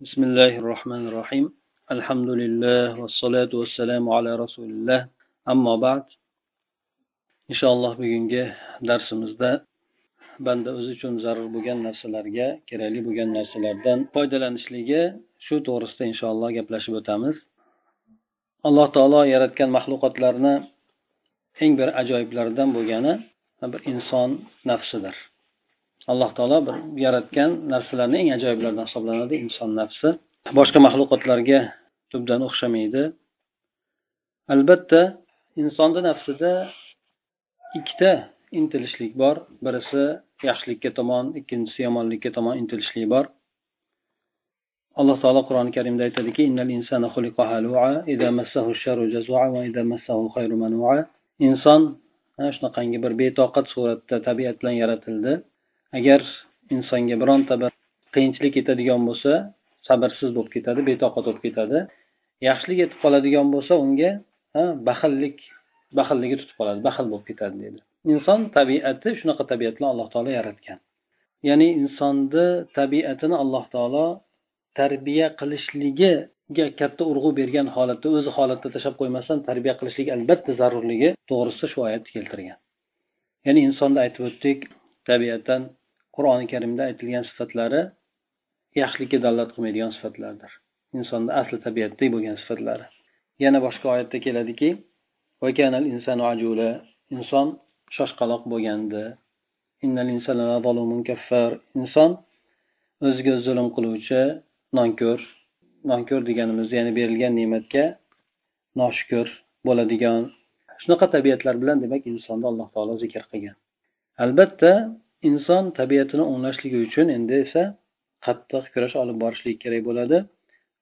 بسم الله الرحمن الرحيم الحمد لله والصلاة والسلام على رسول الله أما بعد inshaalloh bugungi darsimizda banda o'zi uchun zarur bo'lgan narsalarga kerakli bo'lgan narsalardan foydalanishligi shu to'g'risida inshaalloh gaplashib o'tamiz alloh taolo yaratgan maxluqotlarni eng bir ajoyiblaridan bo'lgani bir inson nafsidir Alloh taolo bir yaratgan narsalarni eng ajoyiblaridan hisoblanadi. Inson nafsi. Boshqa maxluqotlarga tubdan o'xshamaydi. Albatta insonni nafsida ikkita intilishlik bor. Birisi yaxshilikka tomon ikkinchisi yomonlikka tomon intilishlik bor. Alloh taolo qur'oni karimda aytadiki inson shunaqangi bir betoqat suratda tabiat bilan yaratildi. Agar insonga bironta bir qiyinchilik yetadigan bo'lsa sabrsiz bo'lib ketadi betoqat bo'lib ketadi. Yaxshilik yetib qoladigan bo'lsa unga baxillik baxilligi tutib qoladi baxil bo'lib ketadi deydi. Inson tabiati shunaqa tabiat bilan alloh taolo yaratgan. Ya'ni insonni tabiatini alloh taolo tarbiya qilishligiga katta urg'u bergan holatda o'zi holatda tashlab qo'ymasdan tarbiya qilishlik albatta zarurligi to'g'risida shu oyatni keltirgan. Ya'ni insonni aytib o'tdik tabiatan qur'oni karimda aytilgan sifatlari yaxshilikka dalolat qilmaydigan sifatlardir. Insonni asli tabiatdagi bo'lgan sifatlari. Yana boshqa oyatda keladiki inson shoshqaloq bo'lgandi. Inson o'ziga zulm qiluvchi nonko'r nonko'r deganimiz ya'ni berilgan ne'matga noshukur bo'ladigan. Shunaqa tabiatlar bilan demak insonni alloh taolo zikr qilgan. Albatta inson tabiatini o'nglashligi uchun endi esa qattiq kurash olib borishlik kerak bo'ladi.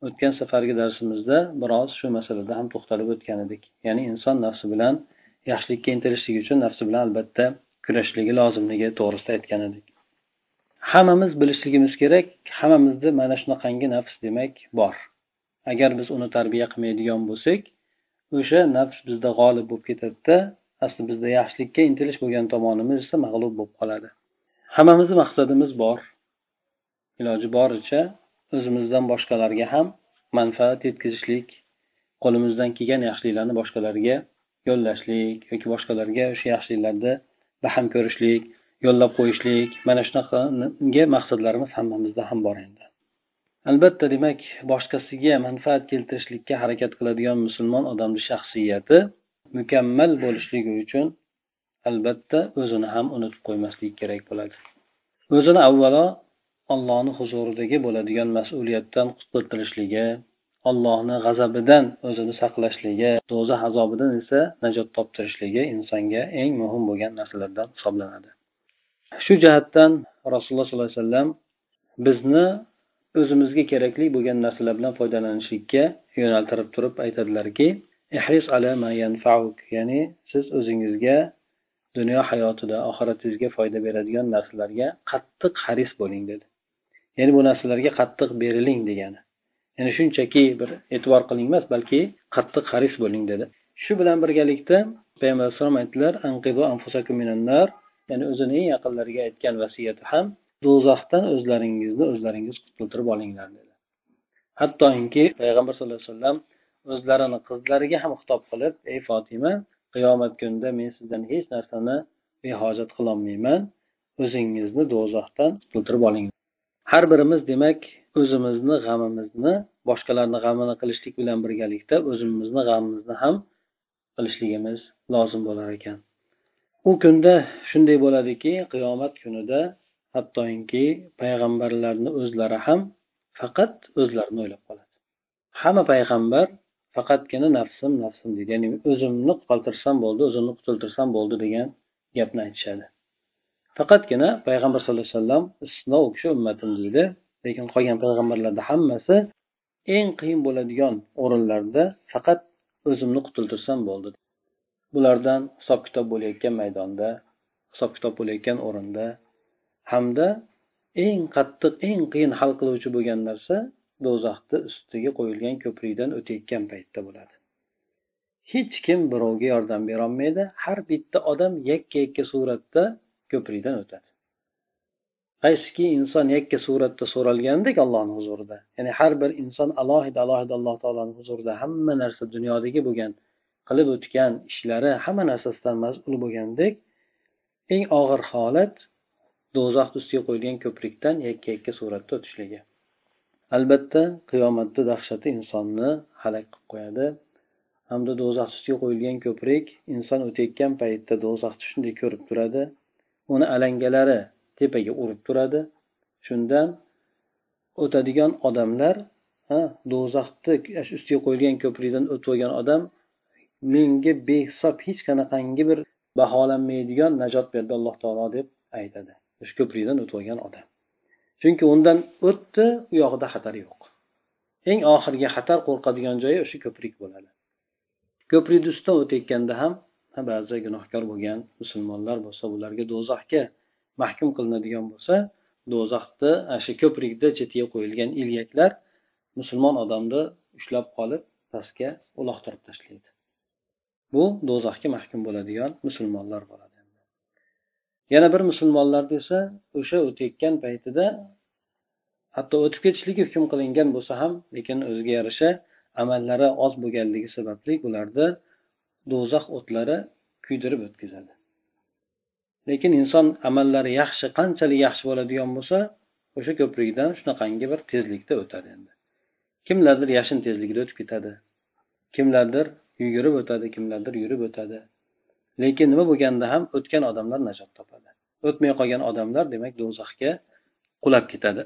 O'tgan safargi darsimizda biroz shu masalada ham to'xtalib o'tgan edik. Ya'ni inson nafsi bilan yaxshilikka intilishligi uchun nafsi bilan albatta kurashishligi lozimligi to'g'risida aytgan edik. Hammamiz bilishligimiz kerak hammamizda mana shunaqangi nafs demak bor. Agar biz uni tarbiya qilmaydigan bo'lsak o'sha nafs bizda g'olib bo'lib ketadida asli bizda yaxshilikka intilish bo'lgan tomonimiz esa mag'lub bo'lib qoladi. Hammamizni maqsadimiz bor. Iloji boricha o'zimizdan boshqalarga ham manfaat yetkazishlik qo'limizdan kelgan yaxshiliklarni boshqalarga yo'llashlik yoki boshqalarga o'sha yaxshiliklarni baham ko'rishlik yo'llab qo'yishlik mana shunaqangi maqsadlarimiz hammamizda ham bor endi. Albatta demak boshqasiga manfaat keltirishlikka harakat qiladigan musulmon odamni shaxsiyati mukammal bo'lishligi uchun albatta o'zini ham unutib qo'ymaslik kerak bo'ladi. O'zini avvalo allohni huzuridagi bo'ladigan mas'uliyatdan qutultirishligi allohni g'azabidan o'zini saqlashligi do'zax azobidan esa najot toptirishligi insonga eng muhim bo'lgan narsalardan hisoblanadi. Shu jihatdan rasululloh sollallohu alayhi vasallam bizni o'zimizga kerakli bo'lgan narsalar bilan foydalanishlikka yo'naltirib turib aytadilarki ya'ni siz o'zingizga dunyo hayotida oxiratingizga foyda beradigan narsalarga qattiq haris bo'ling dedi. Ya'ni bu narsalarga qattiq beriling degani. Ya'ni shunchaki bir e'tibor qiling emas balki qattiq haris bo'ling dedi. Shu bilan birgalikda payg'ambar alayhisalom aytdilar ya'ni o'zini eng yaqinlariga aytgan vasiyati ham do'zaxdan o'zlaringizni o'zlaringiz qutultirib olinglar dedi. Hattoki payg'ambar sallallohu alayhi vasallam o'zlarini qizlariga ham xitob qilib ey fotima qiyomat kunida men sizdan hech narsani behojat qilolmayman. O'zingizni do'zaxdan qutultirib oling. Har birimiz demak o'zimizni g'amimizni boshqalarni g'amini qilishlik bilan birgalikda o'zimizni g'amimizni ham qilishligimiz lozim bo'lar ekan. U kunda shunday bo'ladiki qiyomat kunida hattoki payg'ambarlarni o'zlari ham faqat o'zlarini o'ylab qoladi. Hamma payg'ambar faqatgina nafsim nafsim deydi. Ya'ni o'zimni qoltirsam bo'ldi o'zimni qutultirsam bo'ldi degan gapni aytishadi. Faqatgina payg'ambar sallallohu alayhi vasallam istisno u kishi ummatim deydi. Lekin qolgan payg'ambarlarni hammasi eng qiyin bo'ladigan o'rinlarda faqat o'zimni qutultirsam bo'ldi. Bulardan hisob kitob bo'layotgan maydonda hisob kitob bo'layotgan o'rinda hamda eng qattiq eng qiyin hal qiluvchi bo'lgan narsa do'zaxni ustiga qo'yilgan ko'prikdan o'tayotgan paytda bo'ladi. Hech kim birovga yordam berolmaydi. Har bitta odam yakka yakka suratda ko'prikdan o'tadi. Qaysiki inson yakka suratda so'ralgandek allohni huzurida ya'ni har bir inson alohida alohida alloh taoloni huzurida hamma narsa dunyodagi bo'lgan qilib o'tgan ishlari hamma narsasidan mas'ul bo'lgandek eng og'ir holat do'zaxni ustiga qo'yilgan ko'prikdan yakka yakka suratda o'tishligi. Albatta qiyomatda dahshati insonni halak qilib qo'yadi. Hamda do'zax ustiga qo'yilgan ko'prik inson o'tayotgan paytda do'zaxni shunday ko'rib turadi. Uni alangalari tepaga urib turadi. Shundan o'tadigan odamlar do'zaxni ustiga qo'yilgan ko'prikdan o'tib olgan odam menga behisob hech qanaqangi bir baholanmaydigan najot berdi alloh taolo deb aytadi. Shu ko'prikdan o'tib olgan odam. Chunki undan o'tdi u yog'ida xatar yo'q. Eng oxirgi xatar qo'rqadigan joyi o'sha ko'prik bo'ladi. Ko'prikni ustidan o'tayotganda ham ba'zi gunohkor bo'lgan musulmonlar bo'lsa ularga do'zaxga mahkum qilinadigan bo'lsa do'zaxni shu ko'prikni chetiga qo'yilgan ilyaklar musulmon odamni ushlab qolib pastga uloqtirib tashlaydi. Bu do'zaxga mahkum bo'ladigan musulmonlar bo'ladi. Yana bir musulmonlar desa o'sha o'tayotgan paytida hatto o'tib ketishligi hukm qilingan bo'lsa ham lekin o'ziga yarasha amallari oz bo'lganligi sababli ularni do'zax o'tlari kuydirib o'tkazadi. Lekin inson amallari yaxshi qanchalik yaxshi bo'ladigan bo'lsa o'sha ko'prikdan shunaqangi bir tezlikda o'tadi endi. Kimlardir yashin tezligida o'tib ketadi. Kimlardir yugurib o'tadi kimlardir yurib o'tadi. Lekin nima bo'lganda ham o'tgan odamlar najot topadi. O'tmay qolgan odamlar demak do'zaxga qulab ketadi.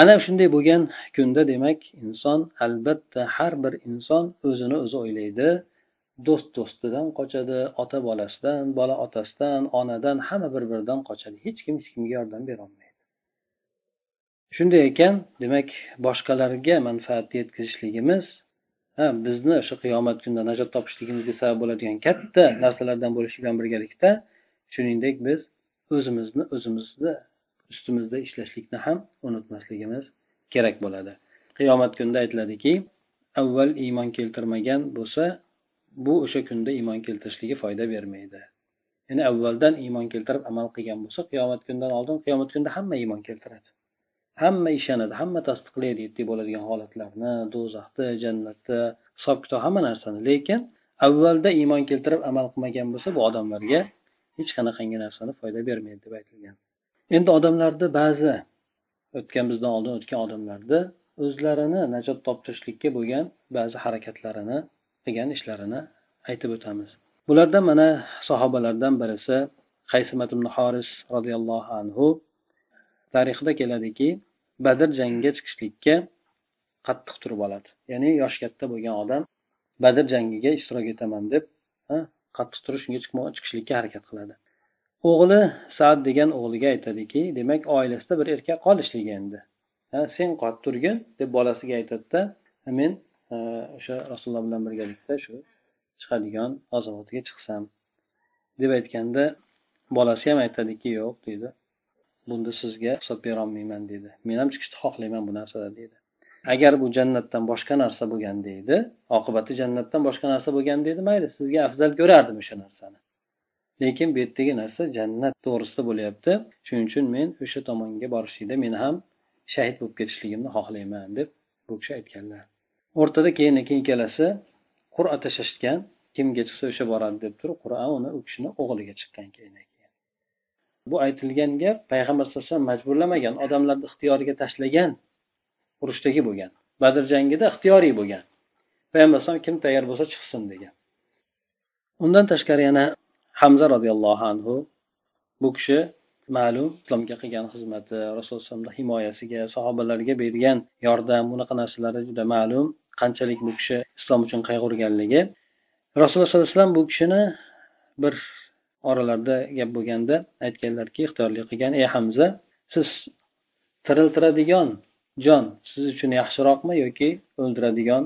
Ana shunday bo'lgan kunda demak inson albatta har bir inson o'zini o'zi o'ylaydi. Do'st do'stidan qochadi ota bolasidan bola otasidan onadan hamma bir biridan qochadi. Hech kim hech kimga yordam berolmaydi shunday ekan demak boshqalarga manfaat yetkazishligimiz ha bizni o'sha qiyomat kunida najot topishligimizga sabab bo'ladigan katta narsalardan bo'lishi bilan birgalikda shuningdek biz o'zimizni o'zimizni ustimizda ishlashlikni ham unutmasligimiz kerak bo'ladi. Qiyomat kunida aytiladiki avval iymon keltirmagan bo'lsa bu o'sha kunda iymon keltirishligi foyda bermaydi. Ya'ni avvaldan iymon keltirib amal qilgan bo'lsa qiyomat kundan oldin qiyomat kunida hamma iymon keltiradi. Hamma ishonadi hamma tasdiqlaydi ertaga bo'ladigan holatlarni do'zaxni jannatni hisob kitob hamma narsani. Lekin avvalda iymon keltirib amal qilmagan bo'lsa bu odamlarga hech qanaqangi narsani foyda bermaydi deb aytilgan. Endi odamlarni ba'zi o'tgan bizdan oldin o'tgan odamlarni o'zlarini najot toptirishlikka bo'lgan ba'zi harakatlarini qilgan ishlarini aytib o'tamiz. Bulardan mana sahobalardan birisi qaysimat ibn horis roziyallohu anhu tarixda keladiki badr jangiga chiqishlikka qattiq turib oladi. Ya'ni yoshi katta bo'lgan odam badr jangiga ishtirok etaman deb qattiq turib shunga chiqishlikka harakat qiladi. O'g'li sad degan o'g'liga aytadiki demak oilasida bir erkak qolishligi endi. Sen qolib turgin deb bolasiga aytadida men o'sha rasululloh bilan birgalikda shu chiqadigan g'azovotga chiqsam deb aytganda bolasi ham aytadiki yo'q deydi bunda sizga hisob berolmayman deydi men ham chiqishni xohlayman bu narsada deydi agar bu jannatdan boshqa narsa bo'lganda edi oqibati jannatdan boshqa narsa bo'lganda edi mayli sizga afzal ko'rardim o'sha narsani. Lekin bu yerdagi narsa jannat to'g'risida bo'lyapti. Shuning uchun men o'sha tomonga borishlikda men ham shahid bo'lib ketishligimni xohlayman deb bu kishi aytganlar. O'rtada keyin keyin ikkalasi qur'a tashlashgan kimga chiqsa o'sha boradi deb turib qur'a uni u kishini o'g'liga chiqqan keyin bu aytilgan gap payg'ambar sallallohu alayhi vasallam majburlamagan odamlarni ixtiyoriga tashlagan urushdagi bo'lgan badr jangida ixtiyoriy bo'lgan. Payg'ambar alayhisalom kim tayyor bo'lsa chiqsin degan. Undan tashqari yana hamza roziyallohu anhu bu kishi ma'lum islomga qilgan xizmati rasululloh himoyasiga sahobalarga bergan yordam bunaqa narsalari juda ma'lum qanchalik bu kishi islom uchun qayg'urganligi. Rasululloh sollallohu alayhi vasallam bu kishini bir oralarida gap bo'lganda aytganlarki ixtiyorli qilgan ey hamza siz tiriltiradigan jon siz uchun yaxshiroqmi yoki o'ldiradigan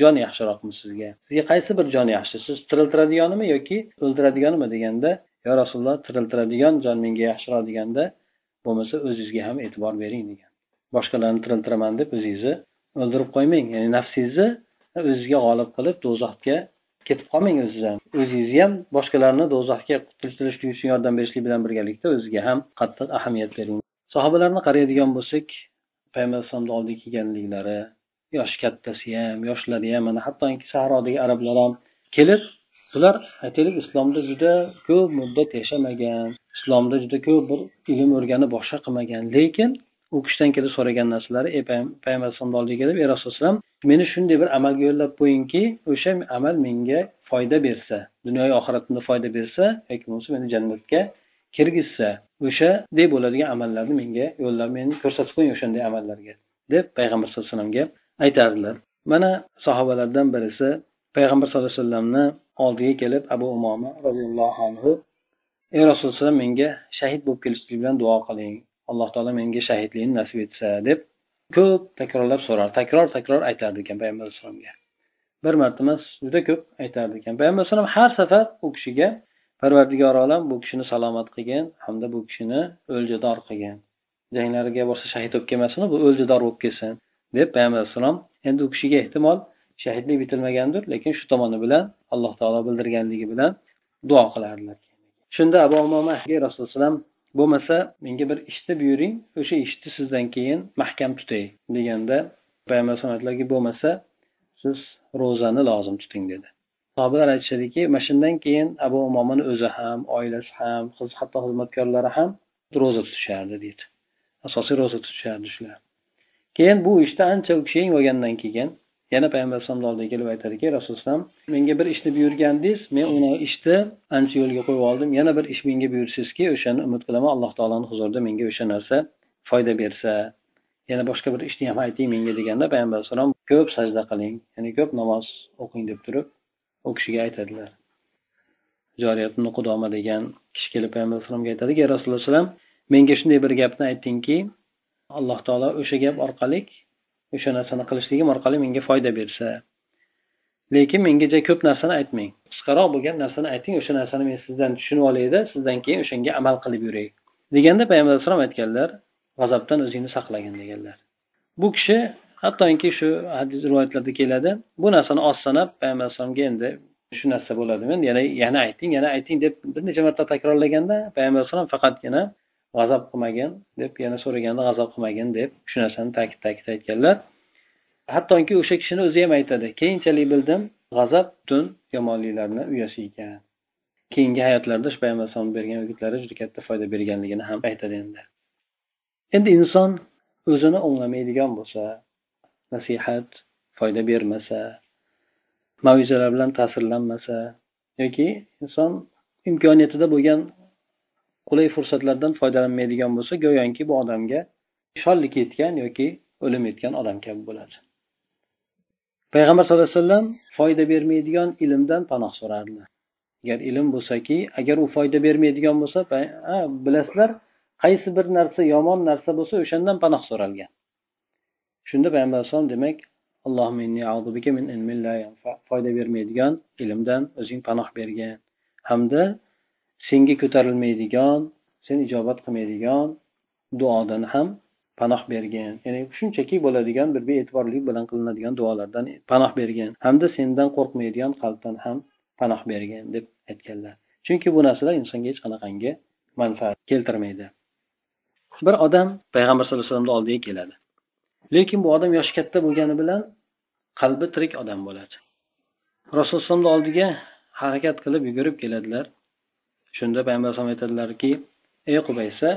jon yaxshiroqmi sizga? Sizga qaysi bir jon yaxshi? Siz tiriltiradiganimi yoki o'ldiradiganimi deganda yo rasululloh tiriltiradigan jon menga yaxshiroq deganda bo'lmasa o'zizga ham e'tibor bering degan. Boshqalarni tiriltiraman deb o'zingizni o'ldirib qo'ymang. Ya'ni nafsingizni o'zizga g'olib qilib do'zaxga ketib qolmang o'ziz ham o'zingizni ham boshqalarni do'zaxga qutulishlik uchun yordam berishlik bilan birgalikda o'ziga ham qattiq ahamiyat bering. Sahobalarni qaraydigan bo'lsak payg'ambar alayhisalomni oldiga kelganliklari yoshi kattasi ham yoshlari ham mana hattoki sahrodagi arablar ham kelib bular aytaylik islomda juda ko'p muddat yashamagan islomda juda ko'p bir ilm o'rganib boshqa qilmagan. Lekin u kishidan kelib so'ragan narsalari ey payg'ambar alayhisalomni oldiga kelib ey rasululloh meni shunday bir amalga yo'llab qo'yingki o'sha amal menga foyda bersa dunyoyu oxiratimda foyda bersa yoki bo'lmasa meni jannatga kirgizsa o'shaday bo'ladigan amallarni menga yo'llab meni ko'rsatib qo'ying o'shanday amallarga deb payg'ambar sallallohu alayhi vasallamga aytardilar. Mana sahobalardan birisi payg'ambar sallallohu alayhi vasallamni oldiga kelib abu umoma roziyallohu anhu ey rasululloh menga shahid bo'lib kelishlik bilan duo qiling alloh taolo menga shahidlikni nasib etsa deb ko'p takrorlab so'rar takror takror aytardi ekan payg'ambar alayhisalomga bir marta emas juda ko'p aytardi ekan. Payg'ambar alayhisalom har safar u kishiga parvardigor olam bu kishini salomat qilgin hamda bu kishini o'ljador qilgin. Janglariga borsa shahid bo'lib kelmasin bu o'ljador bo'lib kelsin deb payg'ambar alayhissalom endi u kishiga ehtimol shahidlik bitilmagandir lekin shu tomoni bilan alloh taolo bildirganligi bilan duo qilardilar. Shunda abu umoma rasululloh alayhi vasallam bo'lmasa menga bir ishni buyuring o'sha ishni sizdan keyin mahkam tutay deganda payg'ambar aytdilarki bo'lmasa siz ro'zani lozim tuting dedi. Sahobalar aytishadiki mana shundan keyin abu umomani o'zi ham oilasi ham hatto xizmatkorlari ham ro'za tutishardi deydi asosiy ro'za tutishardi shular. Keyin bu ishda ancha u kishi olgandan keyin yana payg'ambar alayhisalomni oldiga kelib aytadiki rasululloh menga bir ishni buyurgandingiz men uni ishni ancha yo'lga qo'yib oldim. Yana bir ish menga buyursangizki o'shani umid qilaman alloh taoloni huzurida menga o'sha narsa foyda bersa. Yana boshqa bir ishni ham ayting menga deganda payg'ambar alayhisalom ko'p sajda qiling ya'ni ko'p namoz o'qing deb turib u kishiga aytadilar. Qudoma degan kishi kelib payg'ambar alayhisalomga aytadiki rasululloh rasululloh menga shunday bir gapni aytdingki alloh taolo o'sha gap orqali o'sha narsani qilishligim orqali menga foyda bersa. Lekin menga ko'p narsani aytmang. Qisqaroq bo'lgan narsani ayting o'sha narsani men sizdan tushunib olayda sizdan keyin o'shanga amal qilib yuray. Deganda payg'ambar alayhissalom aytganlar g'azabdan o'zingni saqlagin deganlar. Bu kishi hattoki shu hadis rivoyatlarda keladi bu narsani oz sanab payg'ambar alayhisalomga endi shu narsa bo'ladimi? Yana yana ayting yana ayting deb bir necha marta takrorlaganda payg'ambar alayhisalom faqatgina g'azab qilmagin deb yana so'raganda g'azab qilmagin deb shu narsani ta'kid ta'kid aytganlar. Hattoki o'sha kishini o'zi ham aytadi keyinchalik bildim g'azab butun yomonliklarni uyasi ekan. Keyingi hayotlarida shu payg'ambar alayhisalom bergan o'gitlari juda katta foyda berganligini ham aytadi endi. Endi inson o'zini o'nglamaydigan bo'lsa nasihat foyda bermasa mavizalar bilan ta'sirlanmasa yoki inson imkoniyatida bo'lgan qulay fursatlardan foydalanmaydigan bo'lsa go'yoki bu odamga shollik yetgan yoki o'lim yetgan odam kabi bo'ladi. Payg'ambar sallallohu alayhi vasallam foyda bermaydigan ilmdan panoh so'rardilar agar ilm bo'lsaki agar u foyda bermaydigan bo'lsa bilasizlar qaysi bir narsa yomon narsa bo'lsa o'shandan panoh so'ralgan. Shunda payg'ambar alayhisalom demak foyda bermaydigan ilmdan o'zing panoh bergin. Hamda senga ko'tarilmaydigan sen ijobat qilmaydigan duodan ham panoh bergin. Ya'ni shunchaki bo'ladigan bir bee'tiborlik bilan qilinadigan duolardan panoh bergin. Hamda sendan qo'rqmaydigan qalbdan ham panoh bergin deb aytganlar. Chunki bu narsalar insonga hech qanaqangi manfaat keltirmaydi. Bir odam payg'ambar sallallohu alayhi vasallamni oldiga keladi. Lekin bu odam yoshi katta bo'lgani bilan qalbi tirik odam bo'ladi. Rasulullohni oldiga harakat qilib yugurib keladilar. Shunda payg'ambar alayhisalom aytadilarki ey qubaysa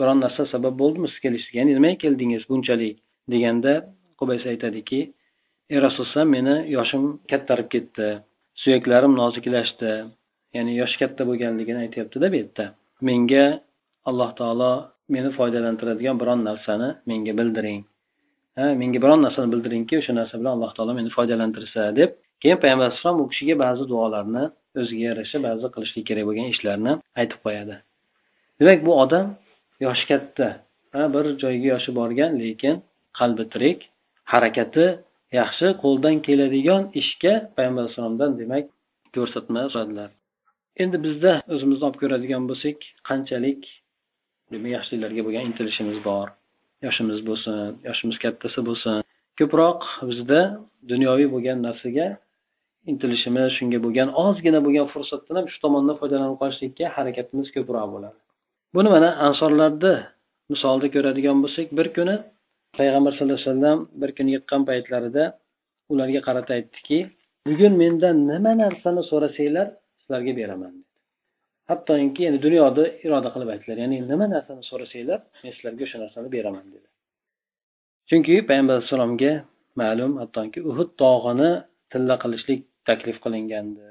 biron narsa sabab bo'ldimi siz kelishingizga ya'ni nimaga keldingiz bunchalik? deganda qubaysa aytadiki ey rasululloh meni yoshim kattarib ketdi suyaklarim noziklashdi ya'ni yoshi katta bo'lganligini aytyaptida bu yerda. Menga alloh taolo meni foydalantiradigan biron narsani menga bildiring. Ha menga biron narsani bildiringki o'sha narsa bilan alloh taolo meni foydalantirsa deb keyin payg'ambar alayhissalom u kishiga ba'zi duolarni o'ziga yarasha ba'zi qilishlik kerak bo'lgan ishlarni aytib qo'yadi. Demak bu odam yoshi katta ha bir joyga yoshi borgan lekin qalbi tirik harakati yaxshi qo'ldan keladigan ishga payg'ambar alayhissalomdan demak ko'rsatma so'radilar endi bizda o'zimizni olib ko'radigan bo'lsak qanchalik demak yaxshiliklarga bo'lgan intilishimiz bor? Yoshimiz bo'lsin yoshimiz kattasi bo'lsin. Ko'proq bizda dunyoviy bo'lgan narsaga intilishimiz shunga bo'lgan ozgina bo'lgan fursatdan ham shu tomondan foydalanib qolishlikka harakatimiz ko'proq bo'ladi. Buni mana ansorlarni misolda ko'radigan bo'lsak bir kuni payg'ambar sallallohu alayhi vasallam bir kun yiqqan paytlarida ularga qarata aytdiki bugun mendan nima narsani so'rasanglar sizlarga beraman dedi. Hattoki yani dunyoda iroda qilib aytdilar ya'ni nima narsani so'rasanglar men sizlarga o'sha narsani beraman dedi. Chunki payg'ambar alayhissalomga ma'lum hattoki uhud tog'ini tilla qilishlik taklif qilingandi.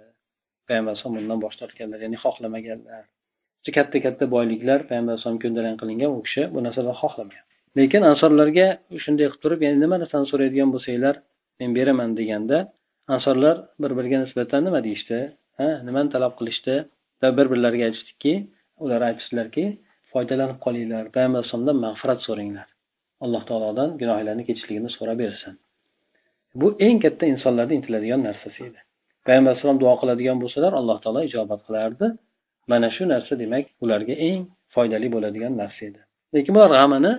Payg'ambar alayhisalom bundan bosh tortganlar ya'ni xohlamaganlar. Katta katta boyliklar payg'ambar alayhisalom ko'ndalang qilingan u kishi bu narsalarni xohlamagan lekin ansorlarga shunday qilib turib ya'ni nima narsani so'raydigan bo'lsanglar men beraman deganda ansorlar bir biriga nisbatan nima deyishdi? Ha nimani talab qilishdi? Va bir birlariga aytishdiki ular aytishdilarki foydalanib qolinglar payg'ambar alayhisalomdan mag'firat so'ranglar. Alloh taolodan gunohlarni kechishligini so'rab bersin bu eng katta insonlarni intiladigan narsasi edi. Payg'ambar alayhisalom duo qiladigan bo'lsalar alloh taolo ijobat qilardi. Mana shu narsa demak ularga eng foydali bo'ladigan narsa edi. Lekin bular g'amini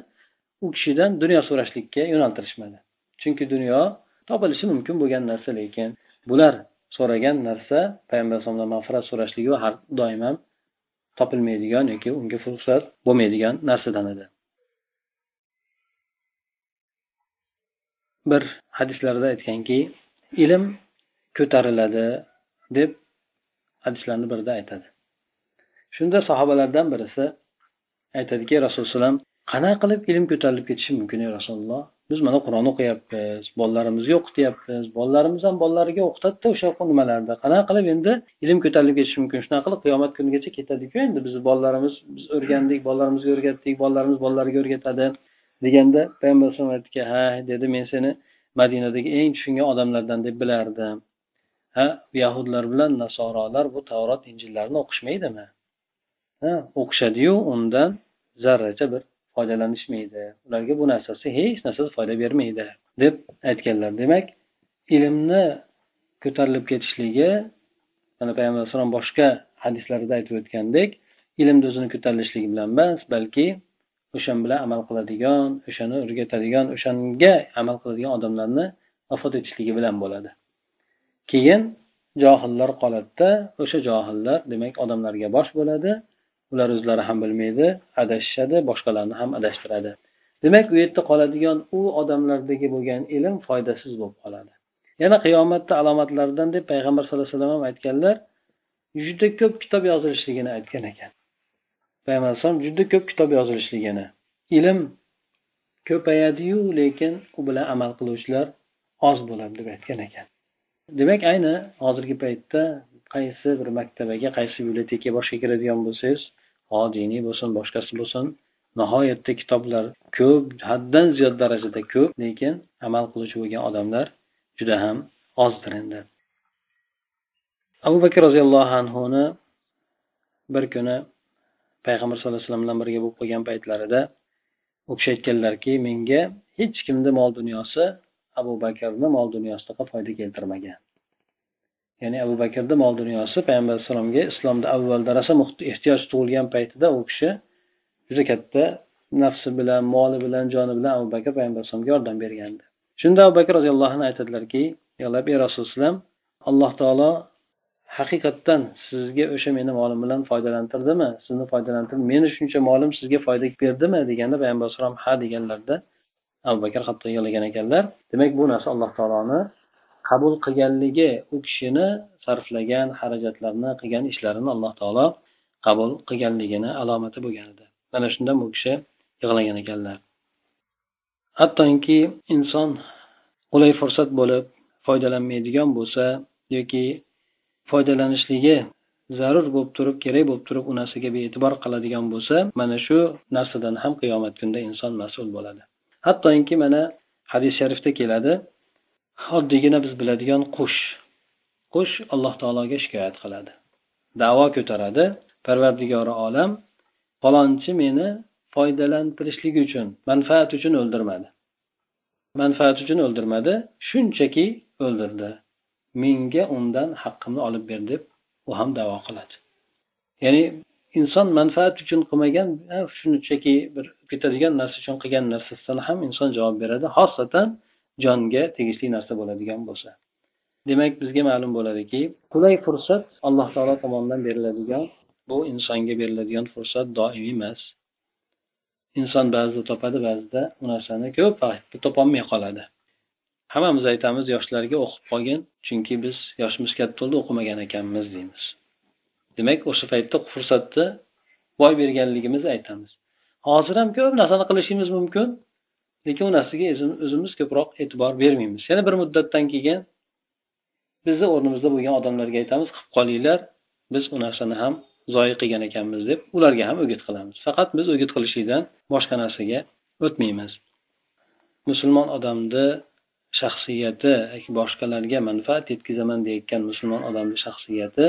u kishidan dunyo so'rashlikka yo'naltirishmadi. Chunki dunyo topilishi mumkin bo'lgan narsa lekin bular so'ragan narsa payg'ambar alayhisalomdan mag'firat so'rashligi har doim ham topilmaydigan yoki unga fursat bo'lmaydigan narsadan edi. Bir hadislarda aytganki ilm ko'tariladi deb hadislarni birida aytadi. Shunda sahobalardan birisi aytadiki rasululloh alayhi vasallam qanaqa qilib ilm ko'tarilib ketishi mumkin ey rasululloh? Biz mana qur'on o'qiyapmiz bolalarimizga o'qityapmiz bolalarimiz ham bolalariga o'qitadida o'sha nimalarda qanaqa qilib endi ilm ko'tarilib ketishi mumkin? Shunaqa qilib qiyomat kunigacha ketadiku endi bizni bolalarimiz biz o'rgandik bolalarimizga o'rgatdik bolalarimiz bolalariga o'rgatadi. Deganda payg'ambar alayhisalom aytdiki ha dedi men seni madinadagi eng tushungan odamlardan deb bilardim. Ha yahudlar bilan nasorolar bu tavrot injillarni o'qishmaydimi? Ha o'qishadiyu undan zarracha bir foydalanishmaydi. Ularga bu narsasi hech narsasi foyda bermaydi deb aytganlar. Demak ilmni ko'tarilib ketishligi mana payg'ambar alayhisalom boshqa hadislarida aytib o'tgandek ilmni o'zini ko'tarilishligi bilan emas balki o'shan bilan amal qiladigan o'shani o'rgatadigan o'shanga amal qiladigan odamlarni vafot etishligi bilan bo'ladi. Keyin johillar qoladida o'sha johillar demak odamlarga bosh bo'ladi. Ular o'zlari ham bilmaydi adashishadi boshqalarni ham adashtiradi. Demak u yerda qoladigan u odamlardagi bo'lgan ilm foydasiz bo'lib qoladi. Yana qiyomatni alomatlaridan deb payg'ambar sallallohu alayhi vasallam ham aytganlar juda ko'p kitob yozilishligini aytgan ekan. Payg'ambar alayhisalom juda ko'p kitob yozilishligini ilm ko'payadiyu lekin u bilan amal qiluvchilar oz bo'ladi deb aytgan ekan. Demak ayni hozirgi paytda qaysi bir maktabaga qaysi bibliotekaga boshqa kiradigan bo'lsangiz ho diniy bo'lsin boshqasi bo'lsin nihoyatda kitoblar ko'p haddan ziyod darajada ko'p lekin amal qiluvchi bo'lgan odamlar juda ham ozdir endi. Abu bakr roziyallohu anhuni bir kuni payg'ambar sallallohu alayhi vasallam bilan birga bo'lib qolgan paytlarida u kishi aytganlarki menga hech kimni mol dunyosi abu bakrni mol dunyosidaqa foyda keltirmagan. Ya'ni abu bakrni mol dunyosi payg'ambar alayhissalomga islomda avvalda rosa ehtiyoj tug'ilgan paytida u kishi juda katta nafsi bilan moli bilan joni bilan abu bakr payg'ambar alayhisalomga yordam bergandi. Shunda abu bakr roziyallohu anhu aytadilarki ey rasululloh alloh taolo haqiqatdan sizga o'sha meni molim bilan foydalantirdimi? Sizni foydalantirdi meni shuncha molim sizga foyda berdimi? deganda payg'ambar alayhisalom ha deganlarda abu bakr hatto yig'lagan ekanlar. Demak bu narsa alloh taoloni qabul qilganligi u kishini sarflagan xarajatlarni qilgan ishlarini alloh taolo qabul qilganligini alomati bo'lgan edi. Mana shundan bu kishi yig'lagan ekanlar. Hattoki inson qulay fursat bo'lib foydalanmaydigan bo'lsa yoki foydalanishligi zarur bo'lib turib kerak bo'lib turib u narsaga bee'tibor qiladigan bo'lsa mana shu narsadan ham qiyomat kunida inson mas'ul bo'ladi. Hattoki mana hadis sharifda keladi oddiygina biz biladigan qush. Qush alloh taologa shikoyat qiladi davo ko'taradi. Parvardigori olam falonchi meni foydalantirishlik uchun manfaat uchun o'ldirmadi. Manfaat uchun o'ldirmadi shunchaki o'ldirdi. Menga undan haqqimni olib ber deb u ham davo qiladi. Ya'ni inson manfaat uchun qilmagan shunchaki bir ketadigan narsa uchun qilgan narsasidan ham inson javob beradi xosatan jonga tegishli narsa bo'ladigan bo'lsa. Demak bizga ma'lum bo'ladiki qulay fursat alloh taolo tomonidan beriladigan bu insonga beriladigan fursat doimiy emas. Inson ba'zida topadi ba'zida u narsani ko'p vaqt topolmay qoladi. Hammamiz aytamiz yoshlarga o'qib qolgin chunki biz yoshimiz katta bo'ldi o'qimagan ekanmiz deymiz. Demak o'sha paytda fursatni boy berganligimizni aytamiz. Hozir ham ko'p narsani qilishimiz mumkin lekin u narsaga o'zimiz ko'proq e'tibor bermaymiz. Yana bir muddatdan keyin bizni o'rnimizda bo'lgan odamlarga aytamiz qilib qolinglar biz u narsani ham zoyi qilgan ekanmiz deb ularga ham o'git qilamiz. Faqat biz o'git qilishlikdan boshqa narsaga o'tmaymiz. Musulmon odamni shaxsiyati boshqalarga manfaat yetkazaman deyotgan musulmon odamni shaxsiyati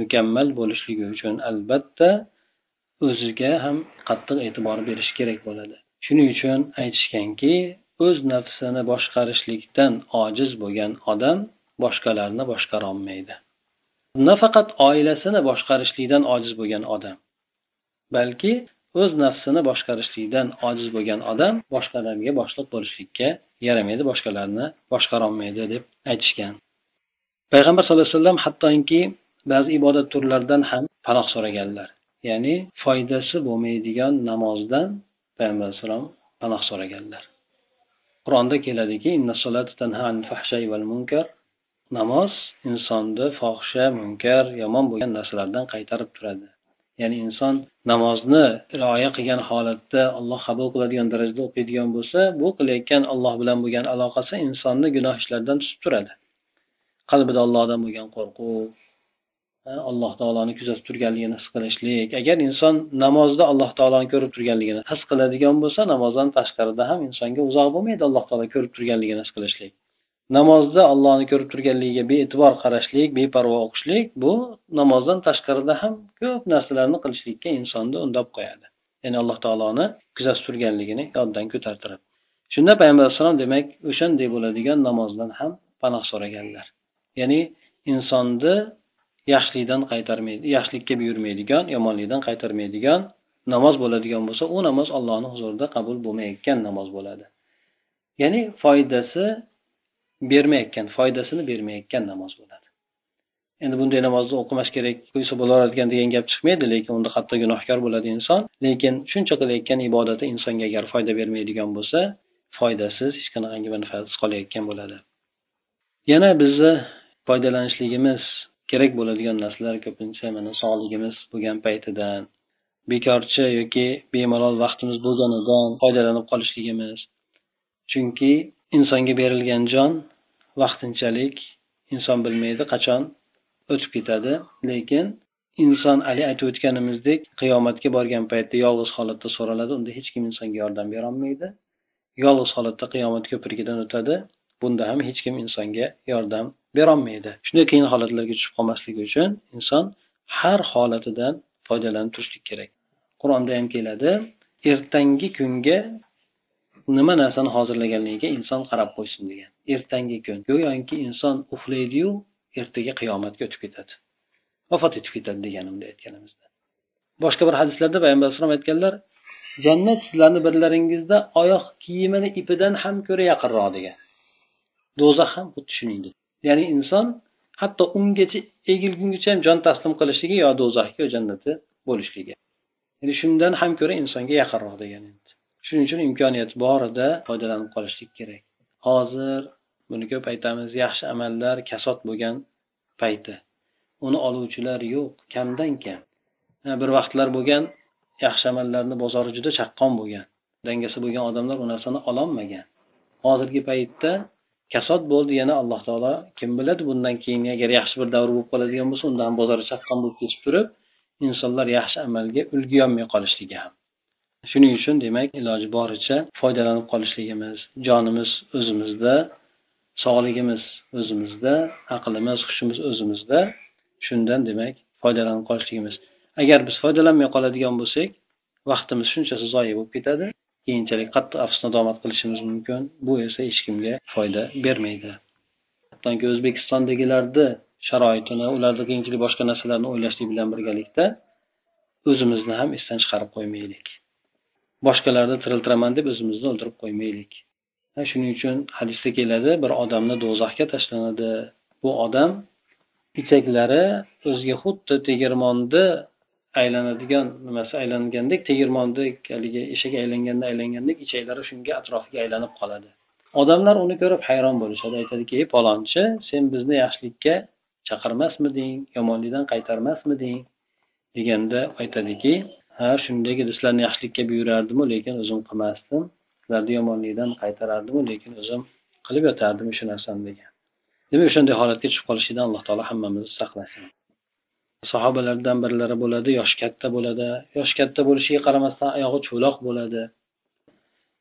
mukammal bo'lishligi uchun albatta o'ziga ham qattiq e'tibor berish kerak bo'ladi. Shuning uchun aytishganki o'z nafsini boshqarishlikdan ojiz bo'lgan odam boshqalarni boshqarolmaydi. Nafaqat oilasini boshqarishlikdan ojiz bo'lgan odam balki o'z nafsini boshqarishlikdan ojiz bo'lgan odam boshqalarga boshliq bo'lishlikka yaramaydi boshqalarni boshqarolmaydi deb aytishgan. Payg'ambar sallallohu alayhi vasallam hattoki ba'zi ibodat turlaridan ham panoh so'raganlar. Ya'ni foydasi bo'lmaydigan namozdan payg'ambar alayhissalom panoh so'raganlar. Qur'onda keladiki namoz insonni fohisha munkar yomon bo'lgan narsalardan qaytarib turadi. Ya'ni inson namozni rioya qilgan holatda alloh qabul qiladigan darajada o'qiydigan bo'lsa bu qilayotgan alloh bilan bo'lgan aloqasi insonni gunoh ishlardan tutib turadi. Qalbida allohdan bo'lgan qo'rquv alloh taoloni kuzatib turganligini his qilishlik. Agar inson namozda alloh taoloni ko'rib turganligini his qiladigan bo'lsa namozdan tashqarida ham insonga uzoq bo'lmaydi alloh taolo ko'rib turganligini his qilishlik. Namozda allohni ko'rib turganligiga bee'tibor qarashlik beparvo o'qishlik bu namozdan tashqarida ham ko'p narsalarni qilishlikka insonni undab qo'yadi. Ya'ni alloh taoloni kuzatib turganligini yoddan ko'tartiradi. Shunda payg'ambar alayhissalom demak o'shanday bo'ladigan namozdan ham panoh so'raganlar. Ya'ni insonni yaxshilikdan qaytarmaydi yaxshilikka buyurmaydigan yomonlikdan qaytarmaydigan namoz bo'ladigan bo'lsa u namoz allohni huzurida qabul bo'lmayotgan namoz bo'ladi. Ya'ni foydasi bermayotgan foydasini bermayotgan namoz bo'ladi. Endi bunday namozni o'qimash kerak qo'ysa bo'laveradigan degan gap chiqmaydi lekin unda hatto gunohkor bo'ladi inson. Lekin shuncha qilayotgan ibodati insonga agar foyda bermaydigan bo'lsa foydasiz hech qanaqangi manfaatsiz qolayotgan bo'ladi. Yana bizni foydalanishligimiz kerak bo'ladigan narsalar ko'pincha mana sog'ligimiz bo'lgan paytidan. Bekorchi yoki bemalol vaqtimiz bo'lganidan foydalanib qolishligimiz. Chunki insonga berilgan jon vaqtinchalik inson bilmaydi qachon o'tib ketadi. Lekin inson haligi aytib o'tganimizdek qiyomatga borgan paytda yolg'iz holatda so'raladi unda hech kim insonga yordam berolmaydi. Yolg'iz holatda qiyomat ko'prigidan o'tadi bunda ham hech kim insonga yordam berolmaydi. Shunday qiyin holatlarga tushib qolmaslik uchun inson har holatidan foydalanib turishlik kerak. Qur'onda ham keladi ertangi kunga nima narsani hozirlaganligiga inson qarab qo'ysin degan. Ertangi kun go'yoki inson uxlaydiyu ertaga qiyomatga o'tib ketadi. Vafot etib ketadi degan aytganimizda. Boshqa bir hadislarda payg'ambar alayhisalom aytganlar jannat sizlarni birlaringizda oyoq kiyimini ipidan ham ko'ra yaqinroq degan. Do'zax ham xuddi shuningdek. Ya'ni inson hatto ungacha egilgungacha ham jon taslim qilishligi yo do'zaxga yo jannati bo'lishligi ya'ni shundan ham ko'ra insonga yaqinroq degan shuning uchun imkoniyat borida foydalanib qolishlik kerak. Hozir buni ko'p aytamiz yaxshi amallar kasod bo'lgan payti. Uni oluvchilar yo'q kamdan kam. Bir vaqtlar bo'lgan yaxshi amallarni bozori juda chaqqon bo'lgan. Dangasa bo'lgan odamlar u narsani ololmagan. Hozirgi paytda kasod bo'ldi yana alloh taolo kim biladi bundan keyin agar yaxshi bir davr bo'lib qoladigan bo'lsa unda ham bozori chaqqon bo'lib ketib turib insonlar yaxshi amalga ulgurolmay qolishligi ham. Shuning uchun demak iloji boricha foydalanib qolishligimiz jonimiz o'zimizda sog'ligimiz o'zimizda aqlimiz hushimiz o'zimizda shundan demak foydalanib qolishligimiz. Agar biz foydalanmay qoladigan bo'lsak vaqtimiz shunchasi zoyi bo'lib ketadi keyinchalik qattiq afsus nadomat qilishimiz mumkin. Bu esa hech kimga foyda bermaydi. Hattoki o'zbekistondagilarni sharoitini ularni qiyinchilik boshqa narsalarni o'ylashlik bilan birgalikda o'zimizni ham esdan chiqarib qo'ymaylik. Boshqalarni tiriltiraman deb o'zimizni o'ldirib qo'ymaylik. Shuning uchun hadisda keladi bir odamni do'zaxga tashlanadi. Bu odam ichaklari o'ziga xuddi tegirmonni aylanadigan nimasi aylangandek tegirmondek haligi eshak aylanganda aylangandek ichaklari shunga atrofiga aylanib qoladi. Odamlar uni ko'rib hayron bo'lishadi. Aytadiki ey palonchi sen bizni yaxshilikka chaqirmasmiding yomonlikdan qaytarmasmiding? deganda aytadiki ha shunday edi sizlarni yaxshilikka buyurardimu lekin o'zim qilmasdim. Sizlarni yomonlikdan qaytarardimu lekin o'zim qilib yotardim shu narsani degan. Demak o'shanday holatga tushib qolishlikdan alloh taolo hammamizni saqlasin. Sahobalardan birlari bo'ladi yoshi katta bo'ladi. Yoshi katta bo'lishiga qaramasdan oyog'i cho'loq bo'ladi.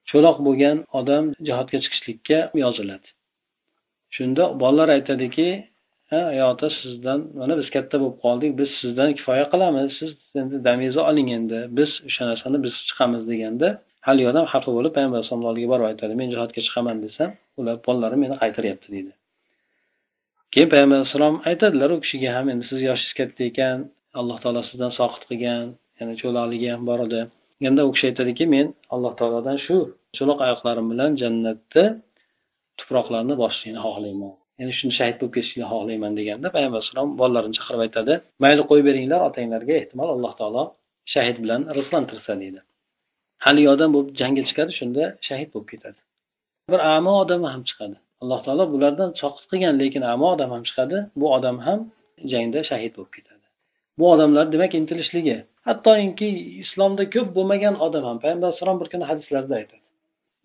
Cho'loq bo'lgan odam jihodga chiqishlikka yoziladi. Shunda bolalar aytadiki ota sizdan mana biz katta bo'lib qoldik biz sizdan kifoya qilamiz. Siz endi damingizni oling endi. Biz o'sha narsani biz chiqamiz deganda haligi odam xafa bo'lib payg'ambar alayhisalomni oldiga borib aytadi men jihodga chiqaman desam ular bolalarim meni qaytaryapti deydi. Keyin payg'ambar alayhissalom aytadilar u kishiga ham endi sizni yoshingiz katta ekan alloh taolo sizdan soqit qilgan yana cho'loqligi ham bor edi. Endi u kishi aytadiki men alloh taolodan shu cho'loq oyoqlarim bilan jannatda tuproqlarni bosishlikni xohlayman ya'ni shuni shahid bo'lib ketishlikni xohlayman deganda payg'ambar alayhissalom bolalarini chaqirib aytadi mayli qo'yib beringlar otanglarga ehtimol alloh taolo shahid bilan rizqlantirsa deydi. Haligi odam bo'lib jangga chiqadi shunda shahid bo'lib ketadi. Bir amo odam ham chiqadi. Alloh taolo bulardan soqit qilgan lekin amo odam ham chiqadi bu odam ham jangda shahid bo'lib ketadi. Bu odamlar demak intilishligi hattoki islomda ko'p bo'lmagan odam ham payg'ambar alayhisalom bir kuni hadislarda aytadi.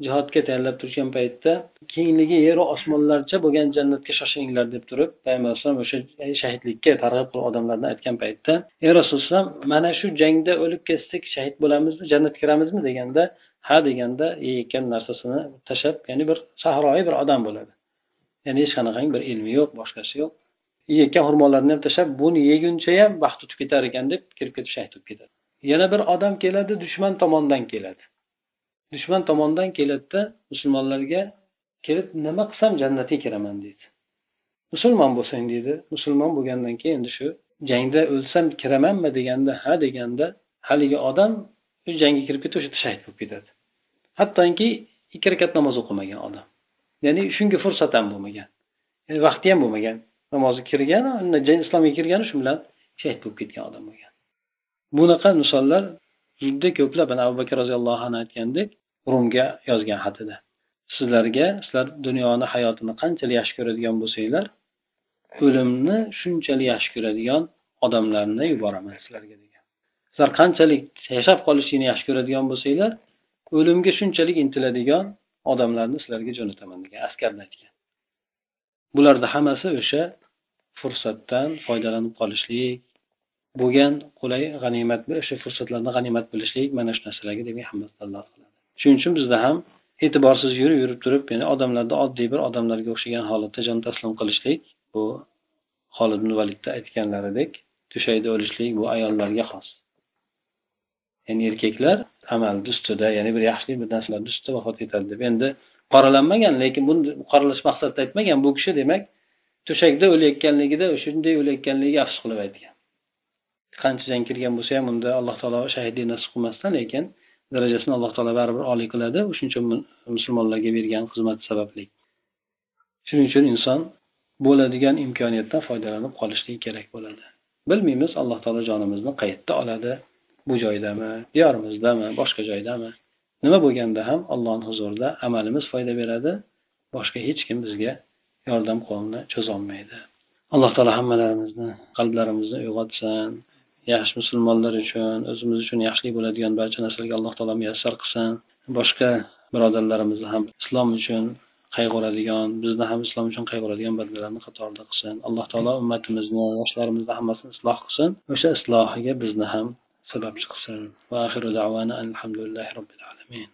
Jihodga tayyorlab turgan paytda kengligi yeru osmonlarcha bo'lgan jannatga shoshilinglar deb turib payg'ambar alayhisalom o'sha e, shahidlikka targ'ib qilib odamlarni aytgan paytda ey rasululloh mana shu jangda o'lib ketsak shahid bo'lamizmi jannatga kiramizmi? deganda ha deganda yeyotgan narsasini tashlab ya'ni bir sahroyi bir odam bo'ladi. Ya'ni hech qanaqangi bir ilmi yo'q boshqasi yo'q. Yeyotgan xurmolarni ham tashlab buni yeguncha ham vaqt o'tib ketar ekan deb kirib ketib shahid bo'lib ketadi. Yana bir odam keladi dushman tomondan keladi. Dushman tomondan keladida musulmonlarga kelib nima qilsam jannatga kiraman? deydi. Musulmon bo'lsang deydi. Musulmon bo'lgandan keyin endi shu jangda o'lsam kiramanmi? deganda ha deganda haligi odam shu jangga kirib ketib o'sha yerda shahid bo'lib ketadi. Hattoki ikki rakat namoz o'qimagan odam. Ya'ni shunga fursat ham bo'lmagan. Yani vaqti ham bo'lmagan. Namozga kirgan islomga kirgani shu bilan shahid bo'lib ketgan odam bo'lgan. Bunaqa misollar juda ko'plab abu bakr roziyallohu anhu aytgandek rumga yozgan xatida. Sizlarga sizlar dunyoni hayotini qanchalik yaxshi ko'radigan bo'lsanglar o'limni shunchalik yaxshi ko'radigan odamlarni yuboraman sizlarga degan. Sizlar qanchalik yashab qolishlikni yaxshi ko'radigan bo'lsanglar o'limga shunchalik intiladigan odamlarni sizlarga jo'nataman degan askarni aytgan. Bularni hammasi o'sha fursatdan foydalanib qolishlik bo'lgan qulay g'animat o'sha fursatlarni g'animat bilishlik mana shu narsalarga demak hammasi shuning uchun bizda ham e'tiborsiz yurib yurib turib ya'ni odamlarda oddiy bir odamlarga o'xshagan holatda jon taslim qilishlik bu holid ibn validda aytganlaridek to'shakda o'lishlik bu ayollarga xos. Ya'ni erkaklar amalni ustida ya'ni bir yaxshilik bir narsalarni ustida vafot etadi deb endi qoralanmagan lekin buni qoralash maqsadida aytmagan bu kishi demak to'shakda o'layotganligida shunday o'layotganligiga afsus qilib aytgan. Qancha jang kirgan bo'lsa ham unda alloh taolo shahidlik nasib qilmasdan lekin darajasini alloh taolo baribir oliy qiladi. Shuning uchun musulmonlarga bergan xizmati sababli. Shuning uchun inson bo'ladigan imkoniyatdan foydalanib qolishligi kerak bo'ladi. Bilmaymiz alloh taolo jonimizni qayerda oladi? Bu joydami? Diyorimizdami boshqa joydami? Nima bo'lganda ham allohni huzurida amalimiz foyda beradi? Boshqa hech kim bizga yordam qo'lini cho'zolmaydi. Alloh taolo hammalarimizni qalblarimizni uyg'otsin. Yaxshi musulmonlar uchun o'zimiz uchun yaxshilik bo'ladigan barcha narsalarga alloh taolo muyassar qilsin. Boshqa birodarlarimizni ham islom uchun qayg'uradigan bizni ham islom uchun qayg'uradigan bandalarni qatorida qilsin. Alloh taolo ummatimizni yoshlarimizni hammasini isloh qilsin. O'sha islohiga bizni ham sababchi qilsin va axiru alhamdulillahi robbil alamin.